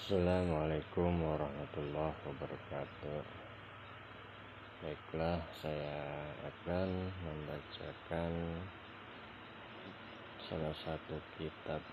Assalamualaikum warahmatullahi wabarakatuh. Baiklah saya akan membacakan salah satu kitab